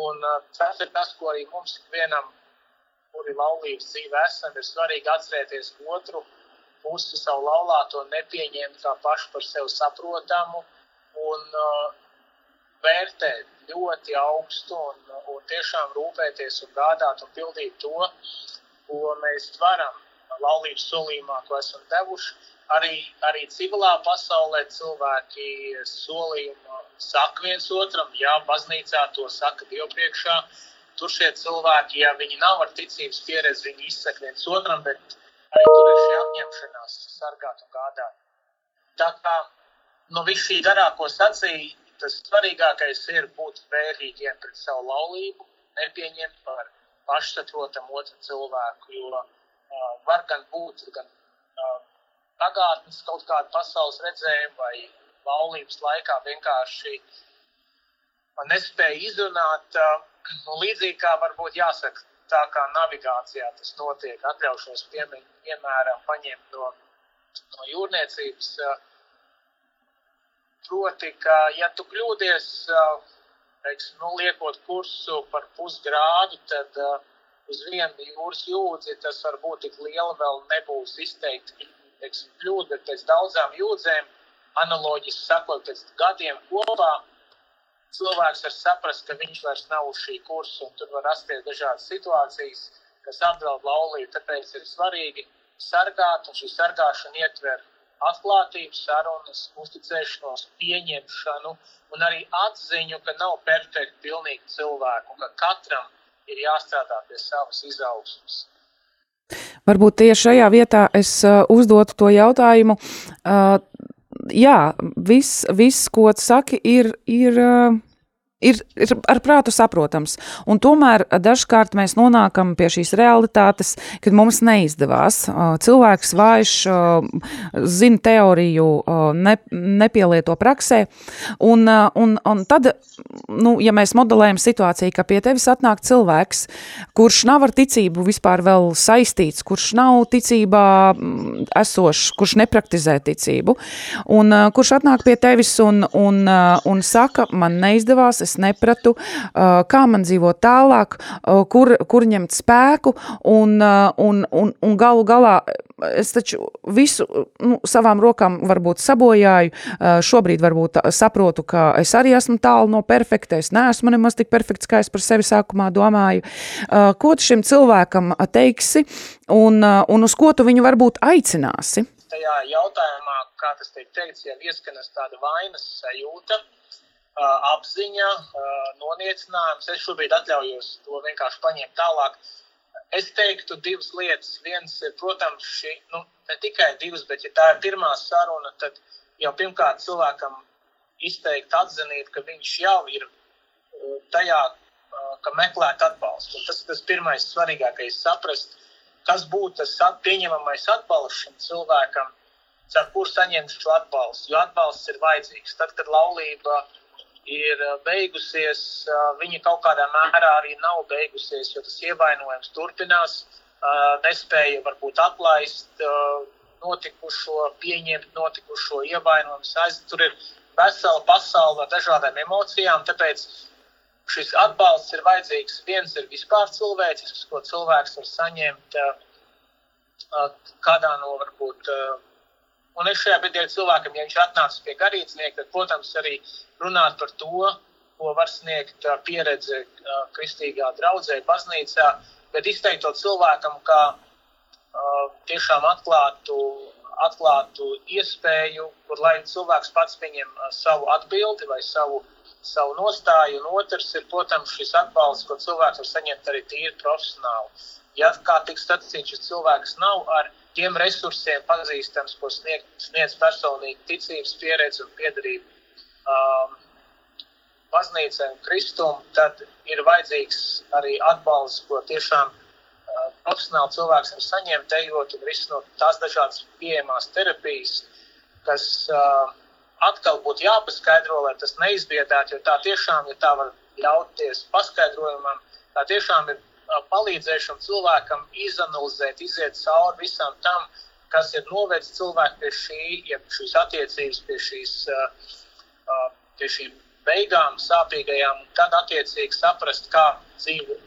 Un uh, tas ir tas, ko arī mums ikvienam, kuri laulības dzīve esam, ir svarīgi atcerēties otru pusi savu laulāto nepieņemt kā pašu par sevi saprotamu, un uh, vērtēt ļoti augstu un, un tiešām rūpēties un gādāt un pildīt to, ko mēs varam laulības solījumā, ko esam devuši. Arī, arī civilā pasaulē cilvēki solījumu saka viens otram, jā, baznīcā to saka Dievu priekšā. Tur šie cilvēki, ja viņi nav ar ticības pieredzi, viņi izsaka viens otram, bet arī tur ir šī apņemšanās sargāt un gādāt. Tā kā nu, viss šī garā, ko sacīja, tas svarīgākais ir būt vērīgiem pret savu laulību, nepieņemt par pašsaprotamu otru cilvēku, jo uh, var gan būt gan uh, pagātnes kaut kāda pasaules redzējuma vai laulības laikā vienkārši nespēja izrunāt. Uh, līdzīgi kā varbūt jāsaka, tā kā navigācijā tas notiek, atļaušos piemēram paņemt no, no jūrniecības. Uh, Proti, ka ja tu kļūdies, teiksim, nu, liekot kursu par pusgrādu, tad uh, uz vienu jūras jūdzi tas varbūt tik liela vēl nebūs izteikti teiksim, kļūda, bet pēc daudzām jūdzēm, analoģiski sakot, pēc gadiem kopā, cilvēks var saprast, ka viņš vairs nav uz šī kursa, un tur var rasties dažādas situācijas, kas apdraud laulību. Tāpēc ir svarīgi sargāt, un šī sargāšana ietver atklātību, sarunas, uzticēšanos, pieņemšanu un arī atziņu, ka nav perfekti pilnīgi cilvēku, ka katram ir jāstrādā pie savas izaugsmas. Varbūt tieši šajā vietā es uh, uzdotu to jautājumu. Uh, jā, viss, vis, ko tu saki, ir, ir, uh, ir, ir ar prātu saprotams. Un tomēr dažkārt mēs nonākam pie šīs realitātes, kad mums neizdevās. Cilvēks vājš, zina teoriju, ne, nepielieto praksē, un, un, un tad, nu, ja mēs modelējam situāciju, ka pie tevis atnāk cilvēks, kurš nav ar ticību vispār vēl saistīts, kurš nav ticībā mm, esošs, kurš nepraktizē ticību, un kurš atnāk pie tevis un, un, un saka, man neizdevās, es nepratu, kā man dzīvot tālāk, kur, kur ņemt spēku, un, un, un, un galu galā es taču visu nu, savām rokām varbūt sabojāju, šobrīd varbūt saprotu, ka es arī esmu tālu no perfekta, es neesmu nemaz tik perfekts, kā es par sevi sākumā domāju. Ko tu šim cilvēkam teiksi un, un uz ko tu viņu varbūt aicināsi? Tajā jautājumā, kā tas tiek teikts, jau ieskanas tāda vainas sajūta, apziņa, noniecinājums. Es šobrīd atļaujos to vienkārši paņemt tālāk. Es teiktu divas lietas. Viens ir, protams, šī, nu, ne tikai divas, bet ja tā ir pirmā saruna, tad jau pirmkārt cilvēkam izteikt atzinību, ka viņš jau ir tajā, ka meklēt atbalstu. Un tas ir tas pirmais svarīgākais saprast, kas būtu tas pieņemamais atbalsts šim cilvēkam, ar kur saņemt šo atbalstu. Jo atbalsts ir vajadzīgs. Tad, kad laulība ir ir eh, beigusies, eh, viņa kaut kādā mērā arī nav beigusies, jo tas ievainojums turpinās. Eh, nespēja varbūt atlaist notikušo, pieņemt notikušo ievainojumu. Tur ir vesela pasaule ar dažādām emocijām, tāpēc šis atbalsts ir vajadzīgs. Viens ir vispār cilvēcisks, ko cilvēks var saņemt kādā no varbūt Un es šajā brīdī cilvēkam, ja viņš atnāks pie garīdznieka, tad, protams, arī runāt par to, ko var sniegt pieredze kristīgā draudzē, baznīcā, bet izteikt to cilvēkam kā tiešām atklātu, atklātu iespēju, kur lai cilvēks pats pieņem savu atbildi vai savu, savu nostāju, un otrs ir, protams, šis atbalsts, ko cilvēks var saņemt arī tīri profesionāli. Ja kā tiks sacīts, šis cilvēks nav ar tiem resursiem pazīstams, ko sniedz, sniedz personīgi ticības pieredze un piedarība um, baznīcai un kristum, tad ir vajadzīgs arī atbalsts, ko tiešām uh, profesionāli cilvēks var saņemt, ejot un risinot tās dažādas pieejamās terapijas, kas uh, atkal būtu jāpaskaidro, lai tas neizbiedētu, jo tā tiešām, ja tā var ļauties paskaidrojumam, tā tiešām ir palīdzēšanu cilvēkam izanalizēt, iziet cauri visam tam, kas ir novedis cilvēku pie šī, ja šīs attiecības, pie šīs, pie šīm beigām, sāpīgajām, un tad attiecīgi saprast, kā dzīvi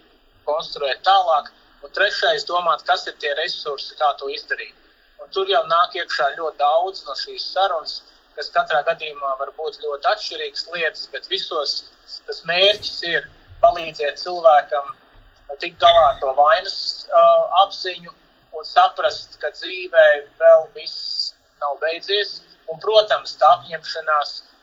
konstruēt tālāk. Un trešais, domāt, kas ir tie resursi, kā to izdarīt. Un tur jau nāk iekšā ļoti daudz no šīs sarunas, kas katrā gadījumā var būt ļoti atšķirīgas lietas, bet visos tas mērķis ir palīdzēt cilvēkam tikt galā ar to vainas uh, apziņu un saprast, ka dzīvē vēl viss nav beidzies. Un, protams, tā apņemšanās uh,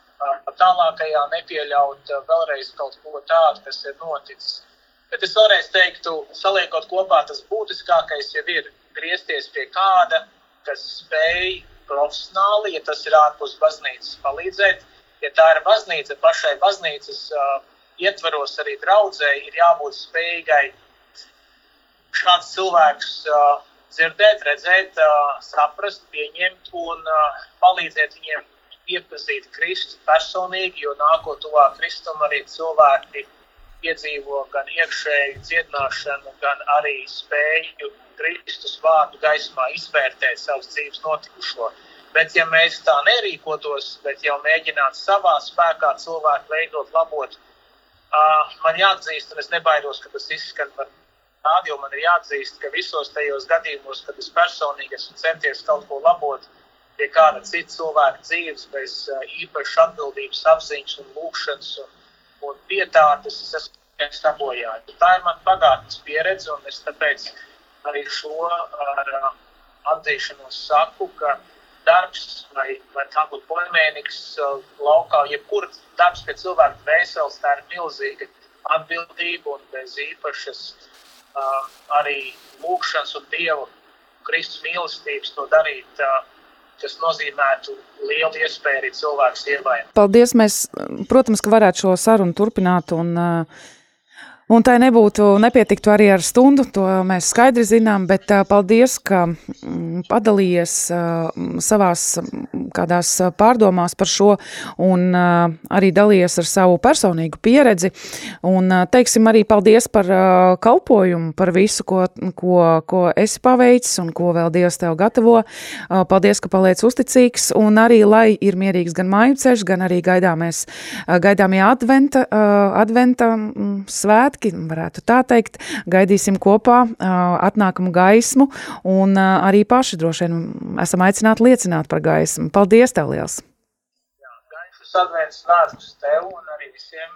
tālākajā nepieļaut uh, vēlreiz kaut ko tādu, kas ir noticis. Bet es vēlreiz teiktu, saliekot kopā, tas būtiskākais jau ir griezties pie kāda, kas spēj profesionāli, ja tas ir ārpus baznīcas, palīdzēt. Ja tā ir baznīca, pašai baznīcas uh, ietvaros arī draudzēji ir jābūt spējīgai šāds cilvēks uh, dzirdēt, redzēt, uh, saprast, pieņemt un uh, palīdzēt viņiem iepazīt Kristu personīgi, jo nākot tuvāk Kristum arī cilvēki piedzīvo gan iekšēju dziedināšanu, gan arī spēju Kristus vārdu gaismā izvērtēt savus dzīves notikušo. Bet, ja mēs tā nerīkotos, bet jau mēģinātu savā spēkā cilvēku veidot, labot, uh, man jāatzīst, un es nebaidos, ka tas izskan par rādio man ir jāatzīst, ka visos tajos gadījumos, kad es personīgi esmu centies kaut ko labot pie kāda cita cilvēka dzīves, bez īpašas atbildības, apziņas un lūkšanas un, un pietātes, es esmu sabojājis. Tā ir man pagātnes pieredze, un es tāpēc arī šo ar atzīšanos saku, ka darbs, vai, vai tā būtu poemēniks laukā, jebkur darbs pie cilvēka dvēseles, tā ir milzīga atbildība un bez īpašas uh, arī lūkšanas un Dievu Kristus mīlestības to darīt tas nozīmētu lielu iespēju arī cilvēku ievainot. Paldies! Mēs, protams, ka varētu šo sarunu turpināt un uh, Un tai nebūtu nepietiktu arī ar stundu, to mēs skaidri zinām, bet paldies, ka mm, padalījies savās kādās pārdomās par šo un arī dalījies ar savu personīgu pieredzi. Un teiksim arī paldies par kalpojumu, par visu, ko, ko, ko esi paveicis un ko vēl Dievs tev gatavo. Paldies, ka paliec uzticīgs un arī, lai ir mierīgs gan māju ceļš, gan arī gaidāmies, gaidāmie adventa, adventa mm, svēt svētki, varētu tā teikt. Gaidīsim kopā atnākumu gaismu un arī paši droši vien esam aicināti liecināt par gaismu. Paldies tev liels! Jā, gaišus advents svētkus tev un arī visiem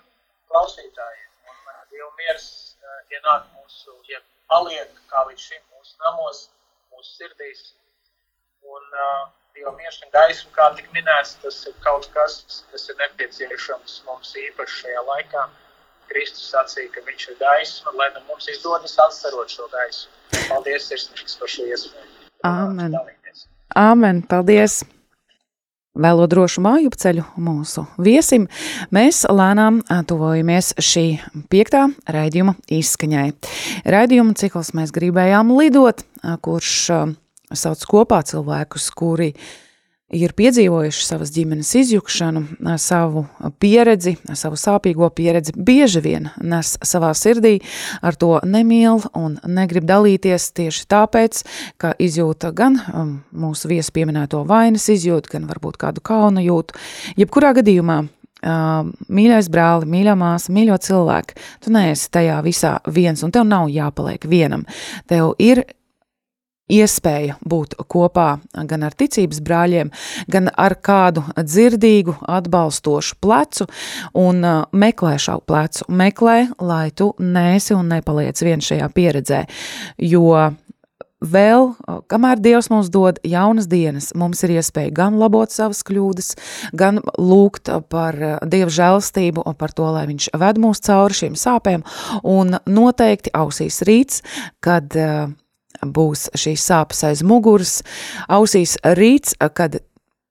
klausītājiem. Un Dievu miers ienāk mūsu, ja paliek kā līdz šim mūsu namos, mūsu sirdīs. Un uh, Dieva miers un gaisma, kā tik minēts, tas ir kaut kas, kas ir nepieciešams mums īpaši šajā laikā. Kristus sacīja, ka viņš ir gaisma, lai nu mums izdodas atstarot šo gaismu. Paldies, sirsnīgs, par šo iespēju. Āmen. Āmen. Paldies. Vēlo drošu māju ceļu mūsu viesim, mēs lēnām tuvojamies šī piektā raidījuma izskaņai. Raidījuma cikls mēs gribējām lidot, kurš sauc kopā cilvēkus, kuri uh, ir piedzīvojuši savas ģimenes izjukšanu, savu pieredzi, savu sāpīgo pieredzi, bieži vien nes savā sirdī, ar to nemīl un negrib dalīties tieši tāpēc, ka izjūta gan mūsu viesu pieminēto vainas izjūtu, gan varbūt kādu kaunu jūtu. Jebkurā gadījumā mīļais brāli, mīļā māsa, mīļo cilvēku, tu neesi tajā visā viens, un tev nav jāpaliek vienam. Tev ir iespēja būt kopā gan ar ticības brāļiem, gan ar kādu dzirdīgu, atbalstošu plecu un uh, meklē šo plecu. Meklē, lai tu nesi un nepaliec vien šajā pieredzē, jo vēl, uh, kamēr Dievs mums dod jaunas dienas, mums ir iespēja gan labot savas kļūdas, gan lūgt par uh, Dieva žēlstību un par to, lai Viņš ved mūs cauri šīm sāpēm, un noteikti ausīs rīts, kad uh, būs šīs sāpes aiz muguras, ausīs rīts, kad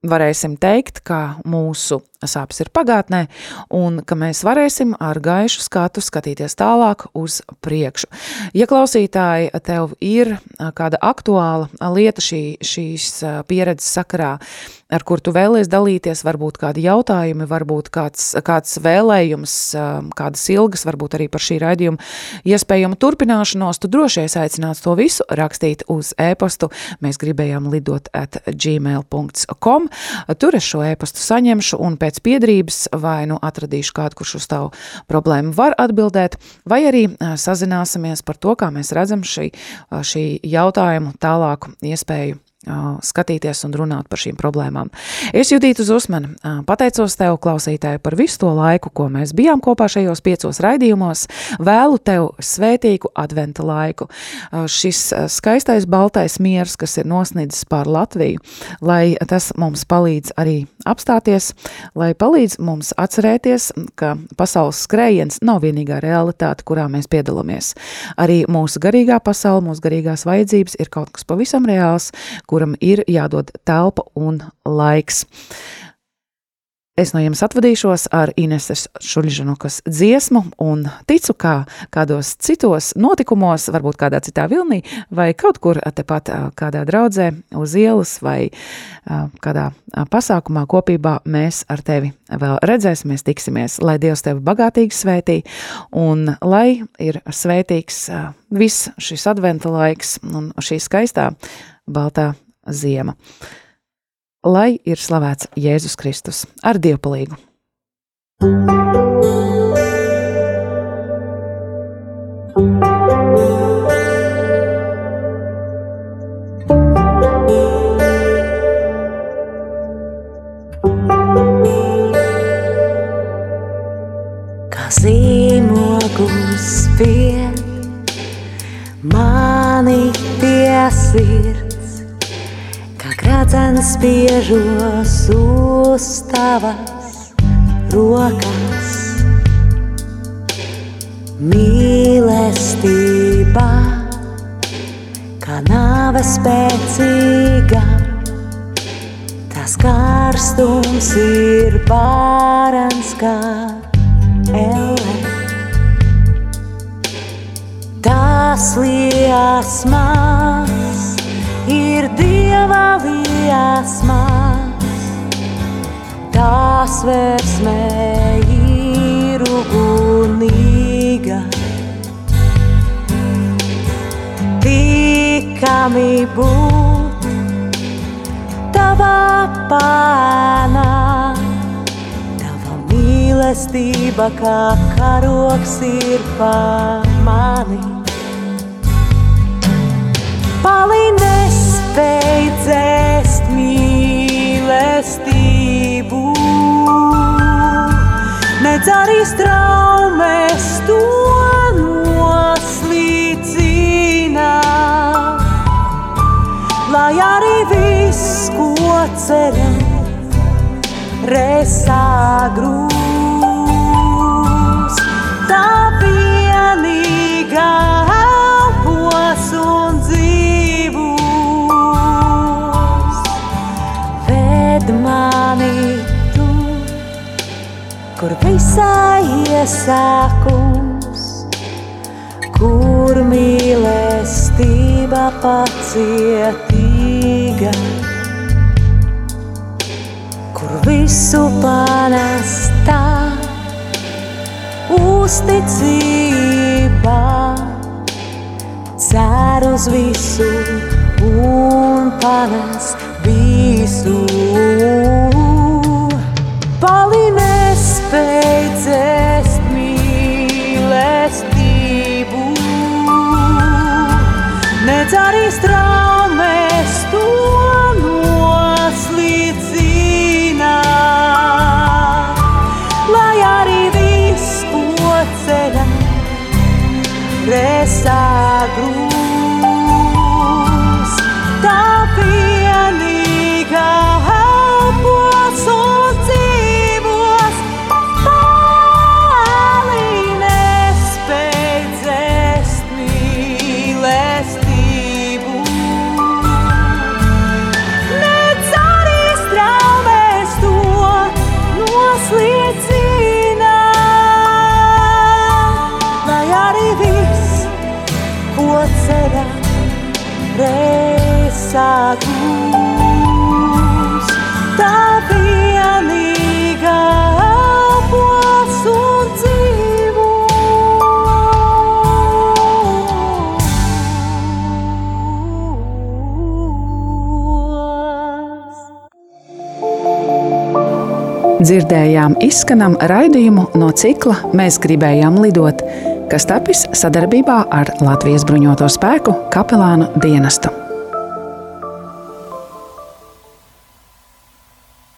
varēsim teikt, ka mūsu sāpes ir pagātnē un ka mēs varēsim ar gaišu skatu skatīties tālāk uz priekšu. Ja klausītāji tev ir kāda aktuāla lieta šī, šīs pieredzes sakarā, ar kur tu vēlies dalīties, varbūt kādi jautājumi, varbūt kāds, kāds vēlējums, kādas ilgas, varbūt arī par šī raidījuma iespējamu turpināšanos, tu droši esi aicināts to visu rakstīt uz e-pastu. Mēs gribējām lidot at gmail.com. Tur es šo e-pastu saņemšu un pēc piedrības vai nu atradīšu kādu, kurš uz tavu problēmu var atbildēt, vai arī sazināsimies par to, kā mēs redzam šī, šī jautājumu tālāku iespēju skatīties un runāt par šīm problēmām. Es jutītu uz uzmani, pateicos tev, klausītāji, par visu to laiku, ko mēs bijām kopā šajos piecos raidījumos. Vēlu tev svētīgu adventa laiku. Šis skaistais baltais miers, kas ir nosniedzis pār Latviju, lai tas mums palīdz arī apstāties, lai palīdz mums atcerēties, ka pasaules skrējiens nav vienīgā realitāte, kurā mēs piedalāmies. Arī mūsu garīgā pasaule, mūsu garīgās vajadzības ir kaut kas pavisam reāls, kuram ir jādod telpa un laiks. Es no jums atvadīšos ar Ineses Šuļžanukas dziesmu un ticu, ka kādos citos notikumos, varbūt kādā citā vilnī vai kaut kur tepat kādā draudzē uz ielas vai kādā pasākumā kopībā mēs ar tevi vēl redzēsimies, tiksimies, lai Dievs tevi bagātīgi svētī un lai ir svētīgs viss šis adventa laiks un šī skaistā baltā ziema. Lai ir slavēts Jēzus Kristus ar dievpalīgu. Kā Gradzens spiežos uz tavas rokas, mīlestībā, kā nāve spēcīga, Tas karstums ir pārens kā elle. Tas liesmas ir dieva liesmas. Tas versmē ir ugunīga. Tikami būt tavā pānā. Tava mīlestība kā karoks ir pa mani. Pali dzēst mīlestību, nedz arī straumes to noslīcina. Lai arī viss, ko ceram, resā grūs, tā vienīgā elpos kur visā iesākums, kur mīlestība pacietīga, kur visu panestā uzticībā, cer uz visu un panes Dzirdējām izskanam raidījumu no cikla Mēs gribējām lidot, kas tapis sadarbībā ar Latvijas bruņoto spēku kapelānu dienestu.